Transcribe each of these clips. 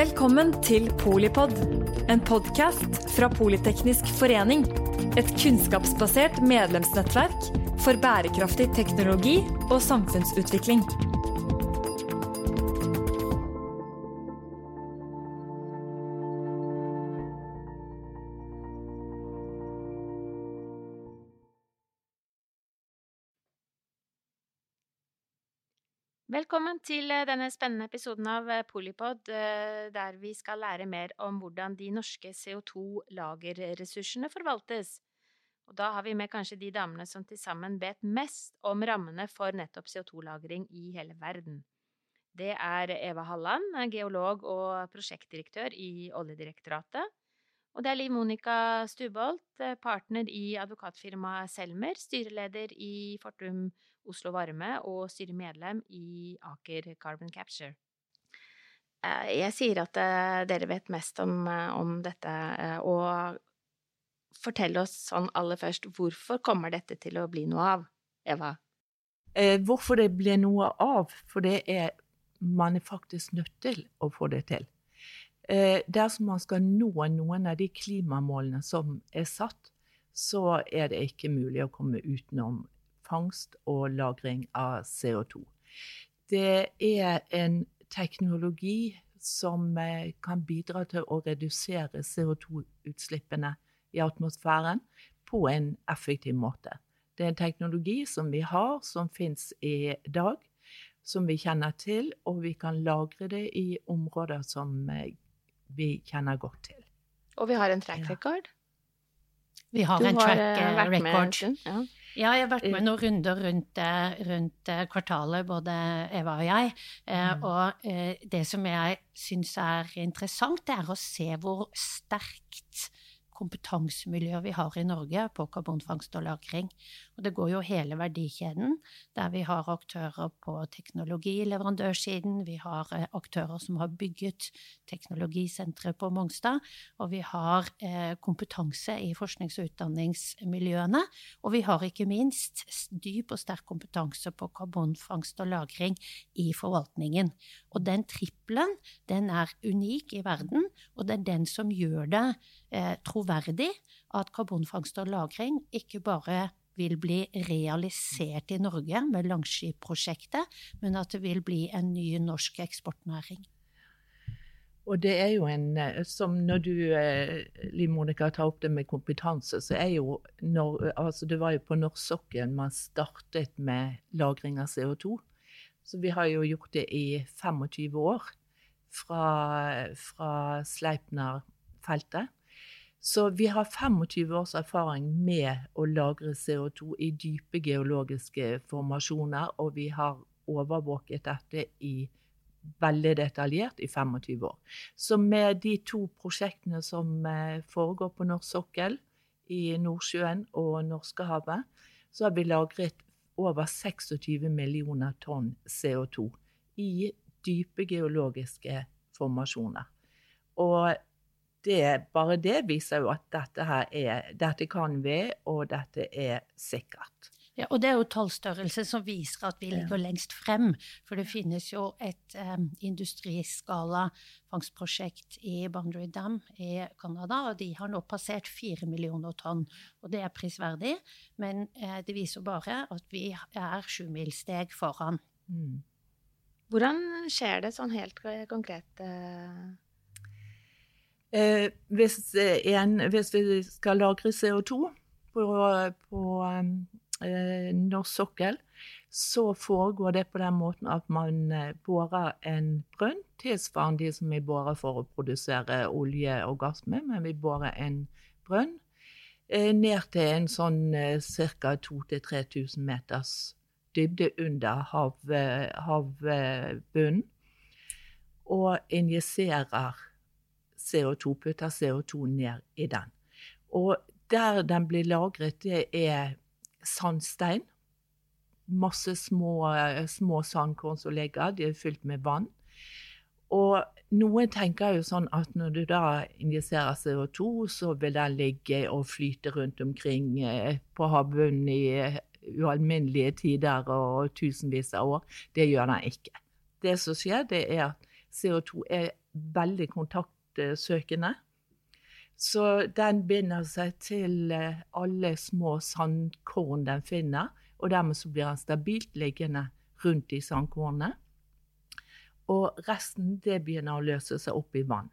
Velkommen til Polipod, en podkast fra Politeknisk forening. Et kunnskapsbasert medlemsnettverk for bærekraftig teknologi og samfunnsutvikling. Velkommen til eh, denne spennende episoden av eh, Polipod, eh, der vi skal lære mer om hvordan de norske CO2-lagerressursene forvaltes. Og da har vi med kanskje de damene som til sammen vet mest om rammene for nettopp CO2-lagring i hele verden. Det er Eva Halland, geolog og prosjektdirektør i Oljedirektoratet. Og det er Liv Monica Stubholt, partner i advokatfirmaet Selmer, styreleder i Fortum Oslo Varme og styremedlem i Aker Carbon Capture. Eh, jeg sier at eh, dere vet mest om, eh, om dette, og fortell oss sånn aller først, hvorfor kommer dette til å bli noe av, Eva? Eh, hvorfor det blir noe av? For det er man er faktisk nødt til å få det til. Eh, dersom man skal nå noen av de klimamålene som er satt, så er det ikke mulig å komme utenom fangst og lagring av CO2. Det er en teknologi som eh, kan bidra til å redusere CO2-utslippene i atmosfæren på en effektiv måte. Det er en teknologi som vi har, som fins i dag, som vi kjenner til, og vi kan lagre det i områder som eh, vi kjenner godt til. Og vi har en track record. Ja. Vi har du en track har eh, record. Ja. ja. jeg har vært med noen runder rundt, eh, rundt kvartalet, både Eva og jeg. Mm. Og det som jeg syns er interessant, det er å se hvor sterkt kompetansemiljøet vi har i Norge på karbonfangst og -lagring. Og det går jo hele verdikjeden, der vi har aktører på teknologileverandørsiden, vi har eh, aktører som har bygget teknologisenteret på Mongstad, og vi har eh, kompetanse i forsknings- og utdanningsmiljøene, og vi har ikke minst dyp og sterk kompetanse på karbonfangst og -lagring i forvaltningen. Og den trippelen, den er unik i verden, og det er den som gjør det eh, troverdig at karbonfangst og -lagring ikke bare vil bli realisert i Norge med Langskip-prosjektet, men at det vil bli en ny norsk eksportnæring. Og det er jo en, eh, som Når du eh, Liv Monica, tar opp det med kompetanse, så er jo når, altså Det var jo på norsk sokkel man startet med lagring av CO2. Så vi har jo gjort det i 25 år fra, fra Sleipner-feltet. Så vi har 25 års erfaring med å lagre CO2 i dype geologiske formasjoner, og vi har overvåket dette i veldig detaljert i 25 år. Så med de to prosjektene som eh, foregår på norsk sokkel, i Nordsjøen og Norskehavet, så har vi lagret over 26 millioner tonn CO2 i dype geologiske formasjoner. Og det, bare det viser jo at dette, her er, dette kan vi, og dette er sikkert. Ja, og det er jo tallstørrelse som viser at vi ligger ja. lengst frem. For det finnes jo et um, industriskala fangstprosjekt i Boundary Dam i Canada, og de har nå passert fire millioner tonn. Og det er prisverdig, men uh, det viser bare at vi er sjumilssteg foran. Mm. Hvordan skjer det sånn helt konkret? Uh Eh, hvis, eh, en, hvis, vi skal lagre CO2 på, på eh, norsk sokkel, så foregår det på den måten at man eh, borer en brønn, tilsvarende de som vi borer for å produsere olje og gass med, men vi borer en brønn eh, ned til en sånn eh, ca. 2000-3000 meters dybde under hav, havbunnen, og injiserer CO2, putter CO2 ned i den. Og der den blir lagret, det er sandstein. Masse små, små sandkorn som ligger. De er fylt med vann. Og noen tenker jo sånn at når du da injiserer CO2, så vil den ligge og flyte rundt omkring eh, på havbunnen i eh, ualminnelige tider og tusenvis av år. Det gjør den ikke. Det som skjer, det er at CO2 er veldig kontaktsøkende. Så den binder seg til eh, alle små sandkorn den finner, og dermed så blir den stabilt liggende rundt de sandkornene. Og resten det begynner å løse seg opp i vann.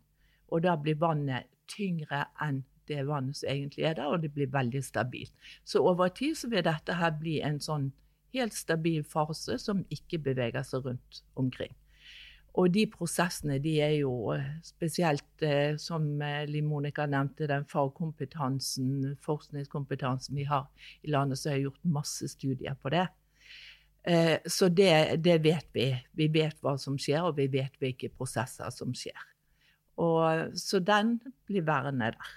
Og da blir vannet tyngre enn det vannet som egentlig er der, og det blir veldig stabilt. Så over tid så vil dette her bli en sånn helt stabil fase som ikke beveger seg rundt omkring. Og de prosessene de er jo eh, spesielt, eh, som eh, Liv Monica nevnte, den fagkompetansen, forskningskompetansen vi har i landet, så har gjort masse studier på det. Så det, det, vet vi. Vi vet hva som skjer, og vi vet hvilke prosesser som skjer. Og, så den blir værende der.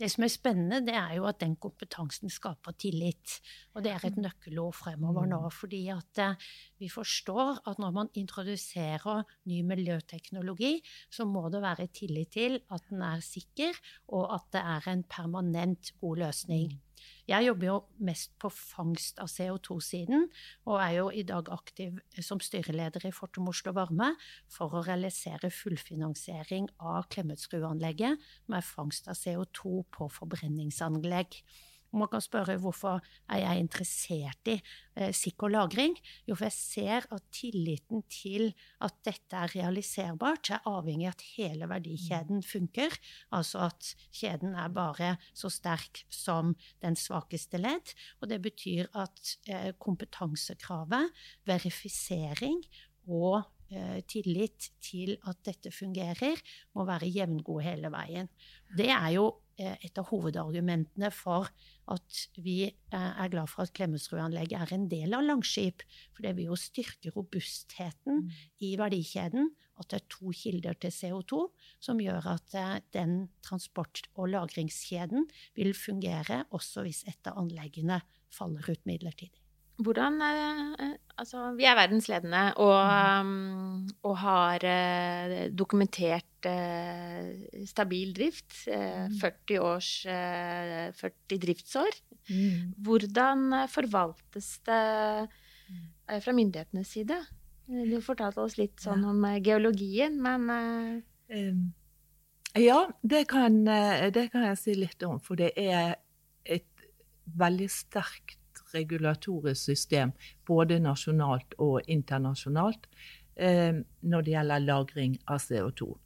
Det som er spennende, det er jo at den kompetansen skaper tillit. Og det er et mm. nøkkelord fremover nå. Mm. fordi at eh, vi forstår at når man introduserer ny miljøteknologi, så må det være tillit til at den er sikker, og at det er en permanent god løsning. Jeg jobber jo mest på fangst av CO2-siden, og er jo i dag aktiv som styreleder i Fortum Oslo Varme for å realisere fullfinansiering av Klemetsrudanlegget med fangst av CO2 på forbrenningsanlegg. Man kan spørre hvorfor er jeg interessert i eh, sikker lagring? Jo, for jeg ser at tilliten til at dette er realiserbart, er avhengig av at hele verdikjeden funker. Altså at kjeden er bare så sterk som den svakeste ledd. Og det betyr at eh, kompetansekravet, verifisering og eh, tillit til at dette fungerer, må være jevngod hele veien. Det er jo Eh, et av hovedargumentene for at vi eh, er glad for at Klemetsrud-anlegget er en del av Langskip. For det vil jo styrke robustheten mm. i verdikjeden. At det er to kilder til CO2 som gjør at eh, den transport- og lagringskjeden vil fungere også hvis et av anleggene faller ut midlertidig. Hvordan eh, Altså, vi er verdensledende og, mm. og har eh, dokumentert eh, stabil drift. 40 mm. års 40 driftsår. Mm. Hvordan forvaltes det fra myndighetenes side? Du fortalte oss litt sånn om geologien, men Ja, det kan, det kan jeg si litt om. For det er et veldig sterkt regulatorisk system, både nasjonalt og internasjonalt, eh, når det gjelder lagring av CO2.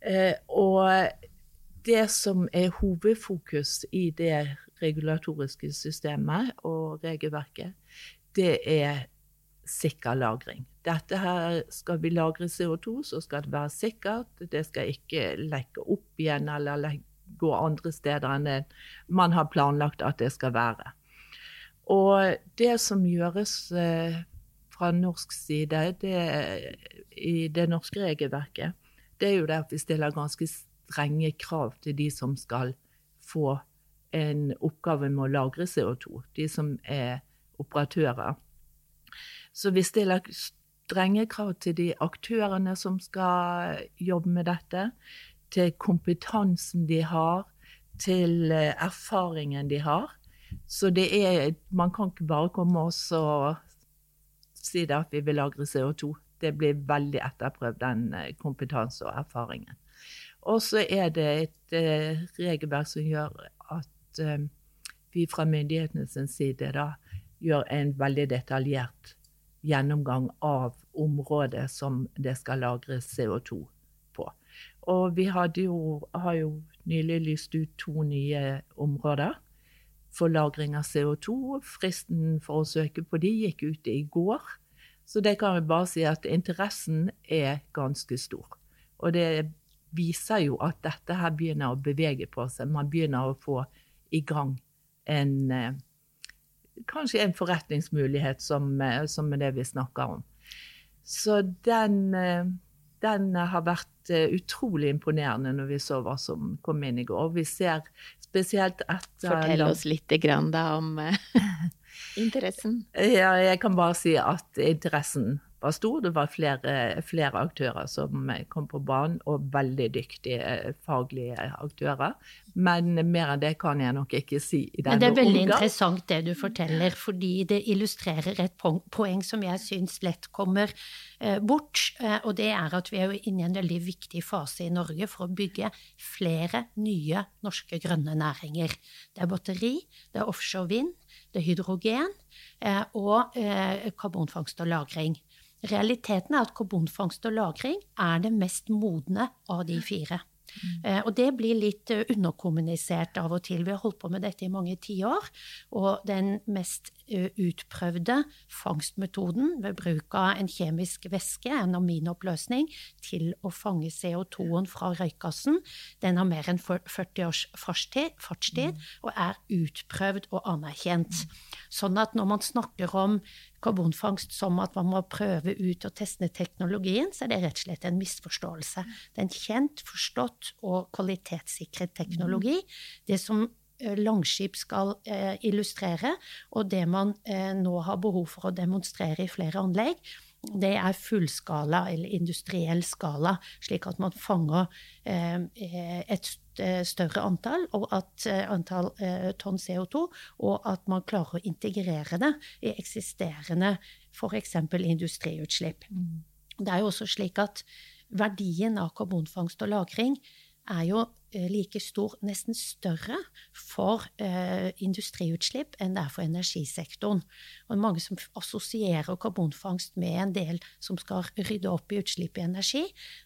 Eh, og det som er hovedfokus i det regulatoriske systemet og regelverket, det er sikker lagring. Dette her Skal vi lagre CO2, så skal det være sikkert. Det skal ikke lekke opp igjen eller gå andre steder enn man har planlagt at det skal være. Og det som gjøres eh, fra norsk side det, i det norske regelverket, det er jo det at vi stiller ganske strenge krav til de som skal få en oppgave med å lagre CO2, de som er operatører. Så vi stiller strenge krav til de aktørene som skal jobbe med dette, til kompetansen de har, til eh, erfaringen de har. Så det er Man kan ikke bare komme oss og si det at vi vil lagre CO2. Det blir veldig etterprøvd, den kompetansen kompetanse og erfaringen. Og så er det et eh, regelverk som gjør at eh, vi fra myndighetenes side da gjør en veldig detaljert gjennomgang av området som det skal lagres CO2 på. Og vi jo, har jo nylig lyst ut to nye områder for lagring av CO2. Fristen for å søke på de gikk ut i går. Så det kan vi bare si at interessen er ganske stor. Og det viser jo at dette her begynner å bevege på seg. Man begynner å få i gang en eh, Kanskje en forretningsmulighet som, eh, som er det vi snakker om. Så den, eh, den har vært utrolig imponerende når vi så hva som kom inn i går. Vi ser Spesielt etter Fortell oss litt da om uh, interessen. Ja, jeg kan bare si at interessen var stor. Det var flere, flere, aktører som kom på banen, og veldig dyktige faglige aktører. Men mer enn det kan jeg nok ikke si i denne omgang. Det er veldig omgang. interessant det du forteller, fordi det illustrerer et poeng som jeg syns lett kommer eh, bort. Eh, og det er at vi er inne i en veldig viktig fase i Norge for å bygge flere nye norske grønne næringer. Det er batteri, det er offshore vind, det er hydrogen eh, og karbonfangst og -lagring. Realiteten er at karbonfangst og -lagring er det mest modne av de fire. Mm. Og det blir litt eh, underkommunisert av og til. Vi har holdt på med dette i mange tiår. Og den mest eh, utprøvde fangstmetoden ved bruk av en kjemisk væske, en aminoppløsning, til å fange CO2-en fra røykgassen, den har mer enn 40 års fartstid, og er utprøvd og anerkjent. Sånn at når man snakker om karbonfangst som at man må prøve ut og teste teknologien, så er det rett og slett en misforståelse. Det er en kjent, forstått og kvalitetssikret teknologi. Det som Langskip skal eh, illustrere, og det man eh, nå har behov for å demonstrere i flere anlegg, det er fullskala eller industriell skala, slik at man fanger et større antall, at, antall tonn CO2, og at man klarer å integrere det i eksisterende f.eks. industriutslipp. Mm. Det er jo også slik at verdien av karbonfangst og -lagring er jo Eh, like stor, nesten større, for eh, industriutslipp enn det er for energisektoren. Og mange som assosierer karbonfangst med en del som skal rydde opp i utslipp i energi,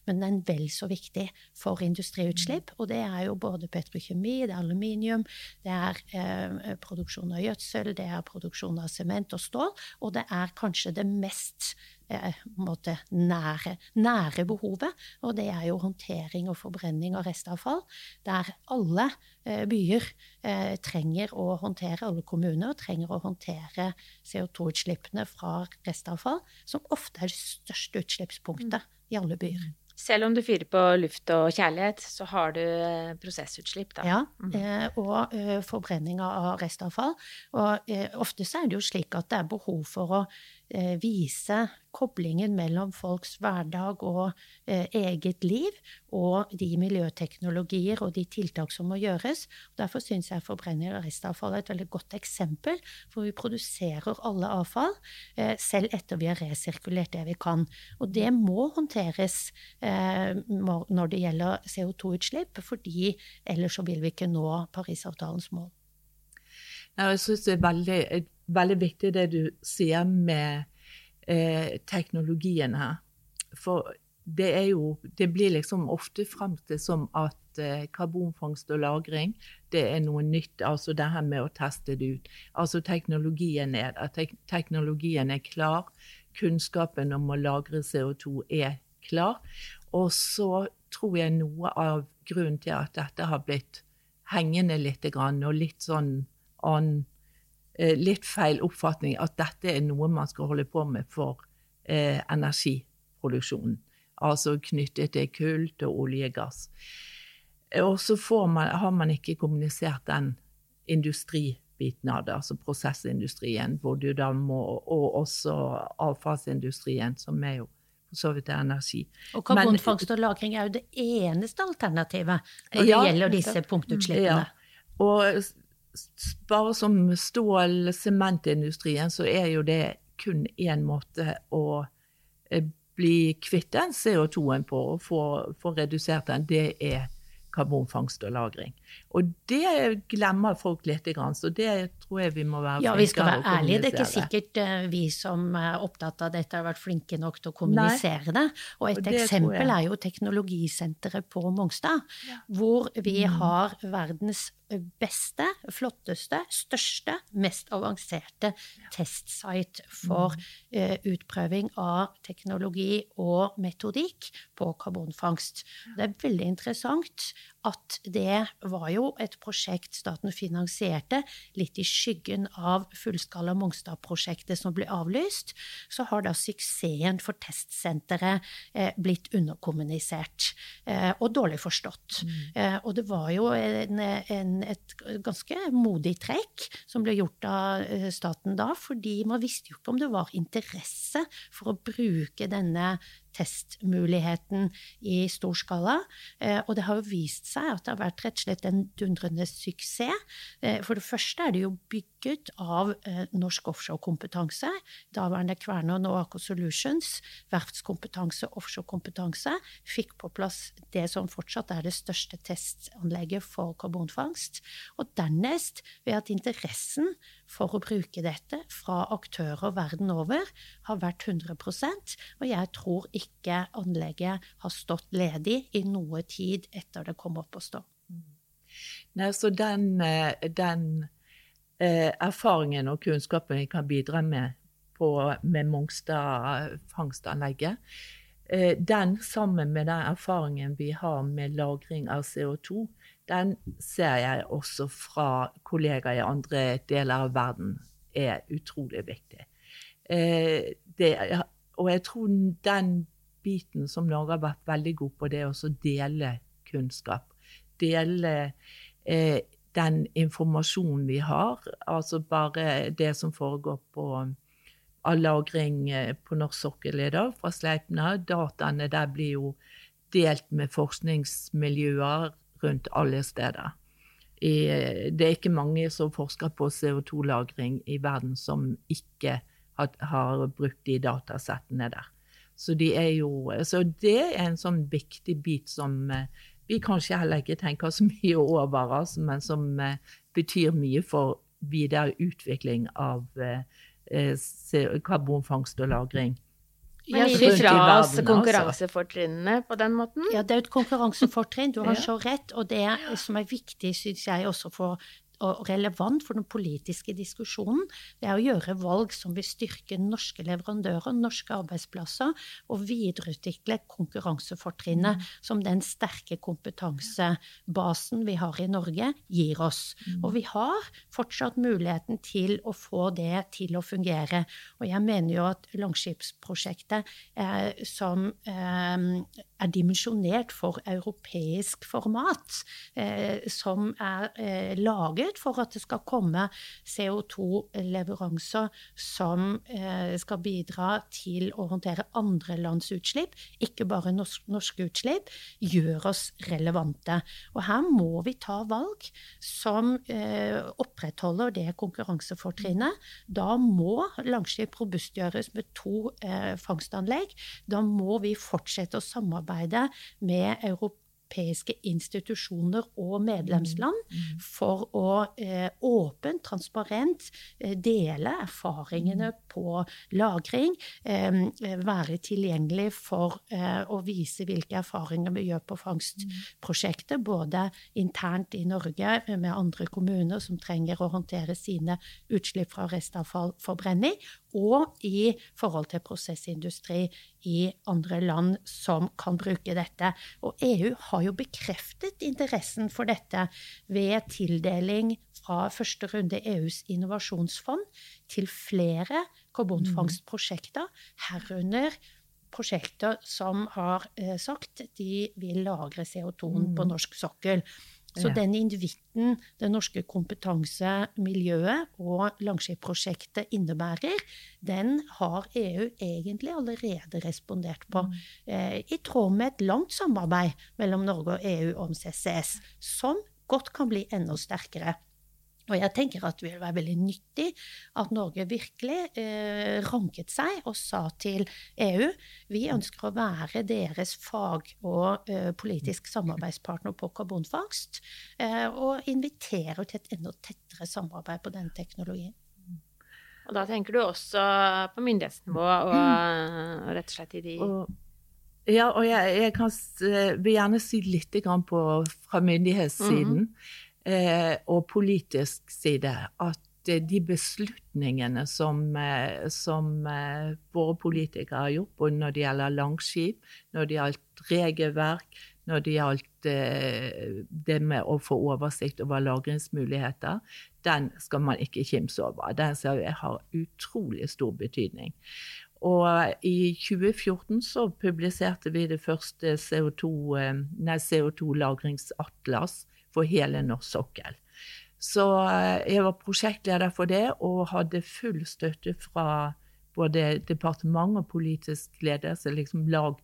men den er vel så viktig for industriutslipp. Og det er jo både petrokjemi, det er aluminium, det er eh, produksjon av gjødsel, det er produksjon av sement og stål, og det er kanskje det mest eh, måte, nære, nære, behovet, og det er jo håndtering og forbrenning av restavfall, der alle eh, byer eh, trenger å håndtere, alle kommuner trenger å håndtere CO2-utslippene fra restavfall, som ofte er det største utslippspunktet i alle byer. Selv om du fyrer på luft og kjærlighet, så har du eh, prosessutslipp, da. Ja, mm. og forbrenning av restavfall. Og ofte så er det jo slik at det er behov for å vise koblingen mellom folks hverdag og eh, eget liv og de miljøteknologier og de tiltak som må gjøres. Derfor syns jeg forbrenning av restavfall er et veldig godt eksempel, for vi produserer alle avfall eh, selv etter vi har resirkulert det vi kan. Og det må håndteres når det gjelder CO2-utslipp, fordi ellers så vil vi ikke nå Parisavtalens mål. Jeg syns det er veldig veldig viktig det du sier med eh, teknologien her. For det er jo Det blir liksom ofte fremstilt som at eh, karbonfangst og -lagring det er noe nytt. Altså det her med å teste det ut. Altså teknologien er der. Tek teknologien er klar. Kunnskapen om å lagre CO2 er klar. Og så tror jeg noe av grunnen til at dette har blitt hengende litt, og litt sånn annen Eh, litt feil oppfatning at dette er noe man skal holde på med for eh, energiproduksjonen. Altså knyttet til kull, til olje, gass. Eh, og så man, har man ikke kommunisert den industribiten av det, altså prosessindustrien, hvor du da må, og også avfallsindustrien, som er jo for så vidt er energi. Og karbonfangst og -lagring er jo det eneste alternativet når det ja, gjelder disse punktutslippene. Ja. Og bare som stål- sementindustrien, så er jo det kun én måte å eh, bli kvitt den CO2-en på og få, få redusert den. Det er karbonfangst og -lagring. Og det glemmer folk litt, så det tror jeg vi må være ja. Ja, vi skal være ærlige. Det er ikke sikkert uh, vi som er opptatt av dette har vært flinke nok til å kommunisere Nei. det. Og et og eksempel er jo teknologisenteret på Mongstad, ja. hvor vi mm. har verdens beste, flotteste, største, mest avanserte testsite for uh, utprøving av teknologi og metodikk på karbonfangst. Det er veldig interessant at det var jo et prosjekt staten finansierte, litt i skyggen av fullskala Mongstad-prosjektet som ble avlyst. Så har da suksessen for testsenteret eh, blitt underkommunisert eh, og dårlig forstått. Mm. Eh, og det var jo en, en, et ganske modig trekk som ble gjort av staten da, fordi man visste jo ikke om det var interesse for å bruke denne testmuligheten i stor skala. Eh, og det har jo vist seg at det har vært rett og slett en dundrende suksess. Eh, for det første er det jo bygget av eh, norsk offshorekompetanse. Daværende Kværner, nå Aker Solutions, verftskompetanse, offshorekompetanse, fikk på plass det som fortsatt er det største testanlegget for karbonfangst. Og dernest ved at interessen for å bruke dette fra aktører verden over har vært 100% og jeg tror ikke anlegget har stått ledig i noe tid etter det kom opp å stå. Nei, så den, eh, den eh, erfaringen og kunnskapen vi kan bidra med på, med Mongstad-fangstanlegget, eh, den sammen med den erfaringen vi har med lagring av CO2, den ser jeg også fra kollegaer i andre deler av verden er utrolig viktig. Eh, det, og jeg tror den biten som Norge har vært veldig god på, det er å dele kunnskap. Dele eh, den informasjonen vi har, altså bare det som foregår på av lagring eh, på norsk sokkel i dag fra Sleipner. Dataene der blir jo delt med forskningsmiljøer rundt alle steder. det er ikke mange som forsker på CO2-lagring i verden som ikke har, har brukt de datasettene der. Så, de jo, så, det er en sånn viktig bit som eh, vi kanskje heller ikke tenker så mye over, altså, men som eh, betyr mye for videre utvikling av eh, karbonfangst og -lagring. Men gir de fra oss altså. konkurransefortrinnene på den måten? Ja, det er et konkurransefortrinn, du har så rett. Og det som er viktig, syns jeg, også for og relevant for den politiske diskusjonen, det er å gjøre valg som vil styrke norske leverandører, norske arbeidsplasser, og videreutvikle konkurransefortrinnet mm. som den sterke kompetansebasen vi har i Norge, gir oss. Mm. Og vi har fortsatt muligheten til å få det til å fungere. Og jeg mener jo at Langskipsprosjektet, eh, som eh, er dimensjonert for europeisk format, eh, som er eh, laget for at det skal komme CO2-leveranser som eh, skal bidra til å håndtere andre lands utslipp, ikke bare norsk, norske utslipp, gjør oss relevante. Og her må vi ta valg som eh, opprettholder det konkurransefortrinnet. Da må Langskip robustgjøres med to eh, fangstanlegg. Da må vi fortsette å samarbeide samarbeide med Europa europeiske institusjoner og medlemsland mm, mm. for å eh, åpent, transparent eh, dele erfaringene mm. på lagring. Eh, være tilgjengelig for eh, å vise hvilke erfaringer vi gjør på fangstprosjektet. Både internt i Norge med andre kommuner som trenger å håndtere sine utslipp fra restavfallforbrenning, og i forhold til prosessindustri i andre land som kan bruke dette. Og EU har jo bekreftet interessen for dette ved tildeling fra første runde EUs innovasjonsfond til flere karbonfangstprosjekter, herunder prosjekter som har eh, sagt de vil lagre CO2-en på mm. norsk sokkel. Så den invitten det norske kompetansemiljøet og Langskip-prosjektet innebærer, den har EU egentlig allerede respondert på. Mm. Eh, I tråd med et langt samarbeid mellom Norge og EU om CCS, som godt kan bli enda sterkere. Og jeg tenker at det vil være veldig nyttig at Norge virkelig eh, ranket seg og sa til EU vi ønsker å være deres fag- og eh, politisk samarbeidspartner på karbonfangst, eh, og inviterer til et enda tettere samarbeid på denne teknologien. Og da tenker du også på myndighetsnivå og, og rett og slett i de ja, og jeg, jeg kan, eh, vil gjerne si litt på, fra myndighetssiden. Mm -hmm og politisk side at de beslutningene som, eh, som eh, våre politikere har gjort, både når det gjelder Langskip, når det gjelder regelverk, når det gjaldt eh, det med å få oversikt over lagringsmuligheter, den skal man ikke kimse over. Den har utrolig stor betydning. Og i 2014 så publiserte vi det første CO2-lagringsatlas CO2 for hele norsk sokkel. Så eh, jeg var prosjektleder for det og hadde full støtte fra både departement og politisk ledelse. Liksom lag,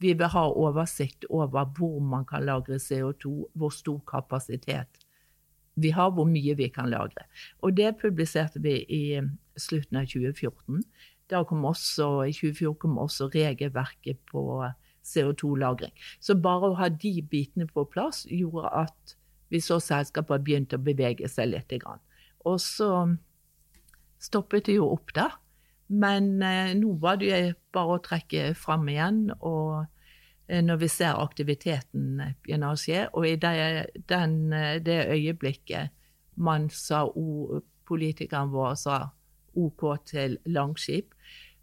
vi vil ha oversikt over hvor man kan lagre CO2, hvor stor kapasitet vi har, hvor mye vi kan lagre. Og det publiserte vi i slutten av 2014. Da kom også, I 2014 kom også regelverket på CO2-lagring. Så bare å ha de bitene på plass gjorde at vi så selskapet begynte å bevege seg litt. Og så stoppet det jo opp, da. Men eh, nå var det bare å trekke fram igjen. Og eh, når vi ser aktiviteten begynne å skje, og i det, den, eh, det øyeblikket man sa politikeren vår sa OK til Langskip,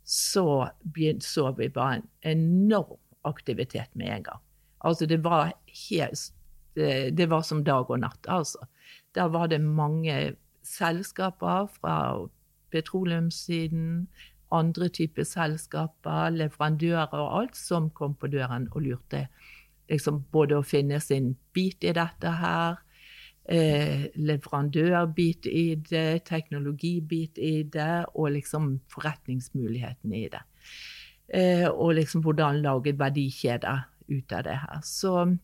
så begynte, så vi bare en enorm aktivitet med en gang. Altså, det var helt det, det var som dag og natt, altså. Der var det mange selskaper fra petroleumssiden, andre typer selskaper, leverandører og alt, som kom på døren og lurte liksom både å finne sin bit i dette her, eh, leverandørbit i det, teknologibit i det, og liksom forretningsmuligheten i det. Eh, og liksom hvordan lage verdikjeder ut av det her. Så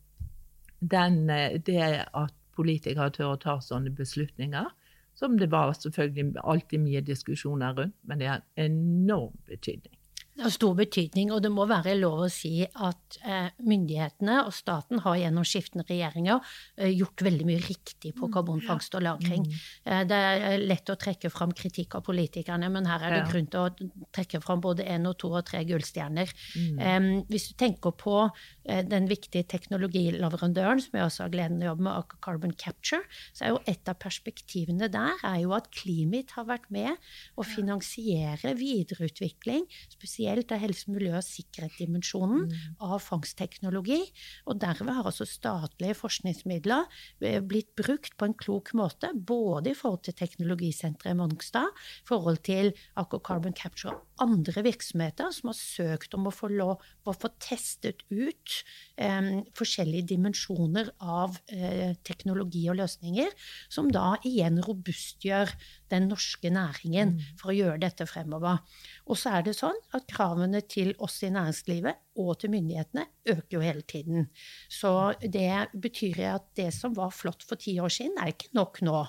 den, eh, det at politikere tør å ta sånne beslutninger, som det var selvfølgelig alltid mye diskusjoner rundt, men det har enorm betydning. Har stor betydning, og det må være lov å si at eh, myndighetene og staten har gjennom skiftende regjeringer eh, gjort veldig mye riktig på mm, karbonfangst og -lagring. Mm. Eh, det er lett å trekke fram kritikk av politikerne, men her er det grunn til å trekke fram både én og to og tre gullstjerner. Mm. hvis du tenker på den viktige teknologileverandøren, som jeg også har gleden av å jobbe med, Aker Carbon Capture, så er jo et av perspektivene der er jo at Climate har vært med å finansiere videreutvikling, spesielt spesielt av helse, miljø og sikkerhetsdimensjonen mm. av fangstteknologi. Og derved har altså statlige forskningsmidler eh, blitt brukt på en klok måte, både i forhold til teknologisenteret i Mongstad, i forhold til Aker Carbon Capture og andre virksomheter som har søkt om å få lov å få testet ut eh, forskjellige dimensjoner av eh, teknologi og løsninger, som da igjen robustgjør den norske næringen mm. for å gjøre dette fremover. Og så er det sånn at kravene til oss i næringslivet og til myndighetene øker jo hele tiden. Så det betyr at det som var flott for ti år siden, er ikke nok nå.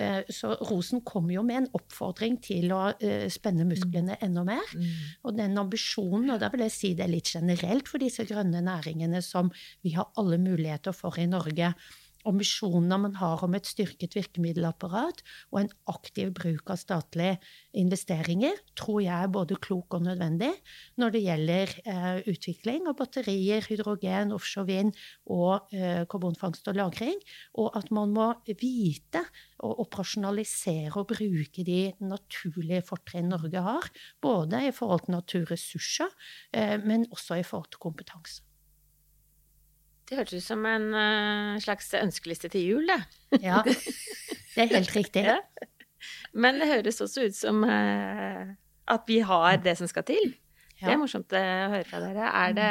Eh, så Rosen kommer jo med en oppfordring til å eh, spenne musklene enda mer. Mm. Og den ambisjonen, og da vil jeg si det litt generelt for disse grønne næringene som vi har alle muligheter for i Norge, ambisjonene man har om et styrket virkemiddelapparat og en aktiv bruk av statlige investeringer, tror jeg er både klok og nødvendig når det gjelder eh, utvikling av batterier, hydrogen, offshore vind og eh, karbonfangst og -lagring, og at man må vite å operasjonalisere og bruke de naturlige fortrinn Norge har, både i forhold til naturressurser, eh, men også i forhold til kompetanse. Det hørtes ut som en uh, slags ønskeliste til jul, det. Ja, det er helt riktig. ja. Men det høres også ut som uh, at vi har det som skal til. Ja. Det er morsomt å høre fra dere. Er det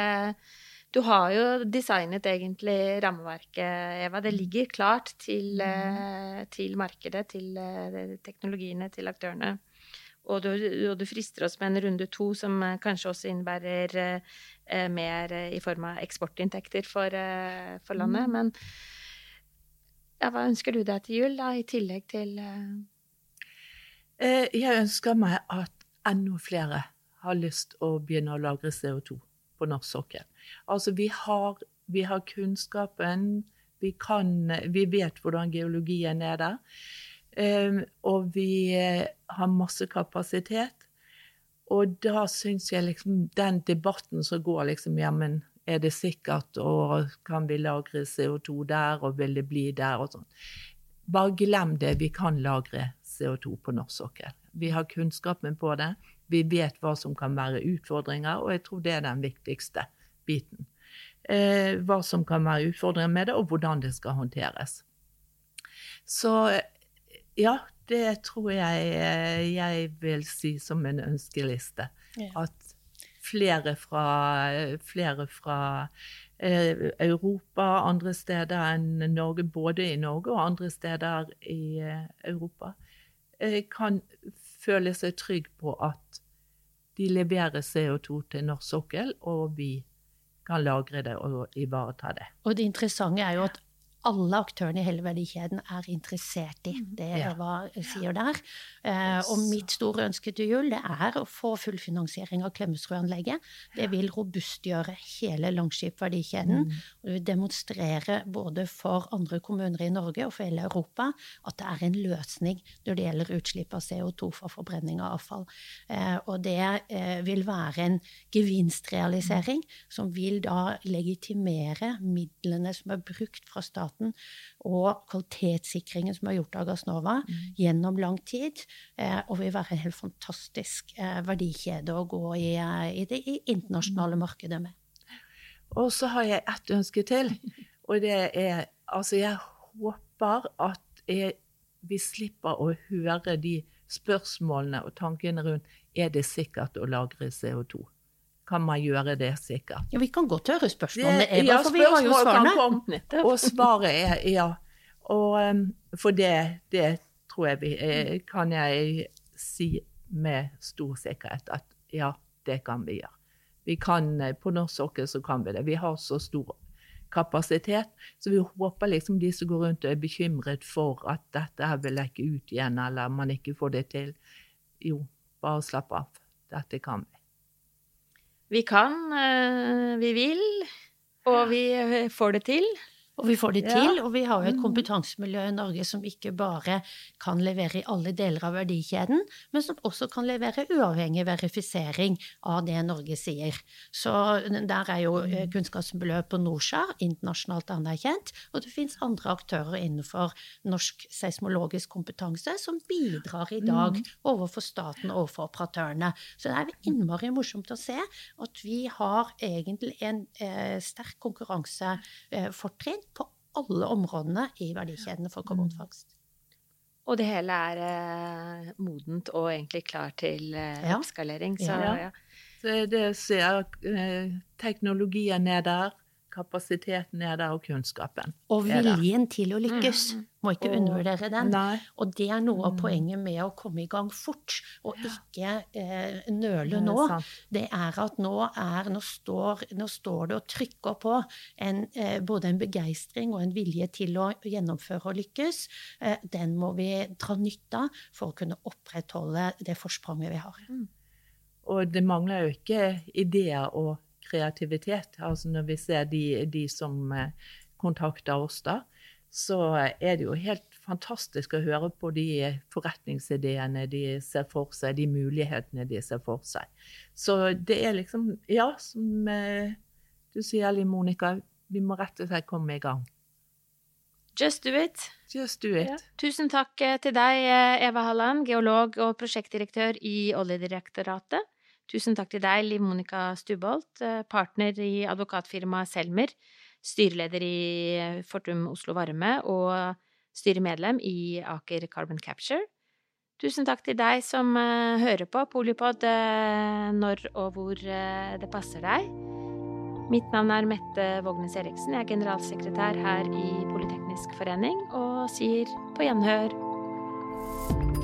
Du har jo designet egentlig rammeverket, Eva. Det ligger klart til, uh, til markedet, til teknologiene, til aktørene. Og du, frister oss med en runde to som kanskje også innebærer eh, mer i form av eksportinntekter for, eh, for landet. Mm. Men ja, hva ønsker du deg til jul, da, i tillegg til eh... Jeg ønsker meg at enda flere har lyst å begynne å lagre CO2 på norsk sokkel. Altså, vi har, vi har kunnskapen, vi, kan, vi vet hvordan geologien er der. Um, og vi uh, har masse kapasitet. Og da syns jeg liksom den debatten som går liksom Jamen, er det sikkert, og kan vi lagre CO2 der, og vil det bli der, og sånn. Bare glem det. Vi kan lagre CO2 på norsk sokkel. Vi har kunnskapen på det. Vi vet hva som kan være utfordringer, og jeg tror det er den viktigste biten. eh, hva som kan være utfordringer med det, og hvordan det skal håndteres. Så ja, det tror jeg eh, jeg vil si som en ønskeliste. Ja. At flere fra, flere fra eh, Europa, andre steder enn Norge, både i Norge og andre steder i eh, Europa, eh, kan føle seg trygg på at de leverer CO2 til norsk sokkel, og vi kan lagre det og ivareta det. Og det interessante er jo at alle aktørene i hele verdikjeden er interessert i Det det hva Eva sier der. Eh, og mitt store ønske til jul det er å få fullfinansiering av Klemetsrud-anlegget. Det vil robustgjøre hele Langskip-verdikjeden. Mm. Og det vil demonstrere både for andre kommuner i Norge og for hele Europa at det er en løsning når det gjelder utslipp av CO2 fra forbrenning av avfall. Eh, og det eh, vil være en gevinstrealisering mm. som vil da legitimere midlene som er brukt fra staten staten og kvalitetssikringen som er gjort av Gassnova mm. gjennom lang tid, eh, og vil være en helt fantastisk eh, verdikjede å gå i, eh, i det internasjonale markedet med. Og så har jeg ett ønske til, og det er Altså, jeg håper at jeg, vi slipper å høre de spørsmålene og tankene rundt er det sikkert å lagre CO2 kan man gjøre det sikkert. Ja, Vi kan godt høre spørsmålene, Eva, ja, for vi har jo svarene. Og svaret er ja. Og, um, for det, det, tror jeg vi eh, kan jeg si med stor sikkerhet at ja, det kan vi gjøre. Vi kan, eh, På norsk sokkel så kan vi det. Vi har så stor kapasitet. Så vi håper liksom de som går rundt og er bekymret for at dette her vil lekke ut igjen, eller man ikke får det til. Jo, bare slapp av. Dette kan vi. Vi kan, eh, vi vil, og vi eh, får det til. Og vi får det til, og vi har jo et mm. kompetansemiljø i Norge som ikke bare kan levere i alle deler av verdikjeden, men som også kan levere uavhengig verifisering av det Norge sier. Så der er jo eh, mm. kunnskapsmiljøet på Norskjær internasjonalt anerkjent, og det fins andre aktører innenfor norsk seismologisk kompetanse som bidrar i dag mm. overfor staten og overfor operatørene. Så det er innmari morsomt å se at vi har egentlig en eh, sterk konkurransefortrinn på alle områdene i verdikjedene for karbonfangst. Og det hele er eh, modent og egentlig klar til eh, ja. oppskalering. Så, ja. ja. så det ser eh, Teknologien er der kapasiteten er der, og kunnskapen. Og viljen til å lykkes. Mm. Må ikke og, undervurdere den. Nei. Og det er noe av mm. poenget med å komme i gang fort, og ikke eh, nøle nå. Det er at nå, er, nå, står, nå står, det og trykker på en, eh, både en begeistring og en vilje til å gjennomføre og lykkes. Eh, den må vi dra nytte av for å kunne opprettholde det forspranget vi har. Mm. Og det mangler jo ikke ideer og kreativitet. Altså når vi ser de, de som eh, kontakter oss da, så er det jo helt fantastisk å høre på de forretningsideene de ser for seg, de mulighetene de ser for seg. Så det er liksom Ja, som eh, du sier, Liv Monica, vi må rett og slett komme i gang. Just do it. Just do it. Ja. Tusen takk eh, til deg, Eva Halland, geolog og prosjektdirektør i Oljedirektoratet. Tusen takk til deg, Liv Monica Stubholt, eh, partner i advokatfirmaet Selmer, styreleder i eh, Fortum Oslo Varme og styremedlem i Aker Carbon Capture. Tusen takk til deg som uh, hører på Polipod når og hvor det passer deg. Mitt navn er Mette Vågnes Eriksen. Jeg er generalsekretær her i Politeknisk forening og sier på gjenhør.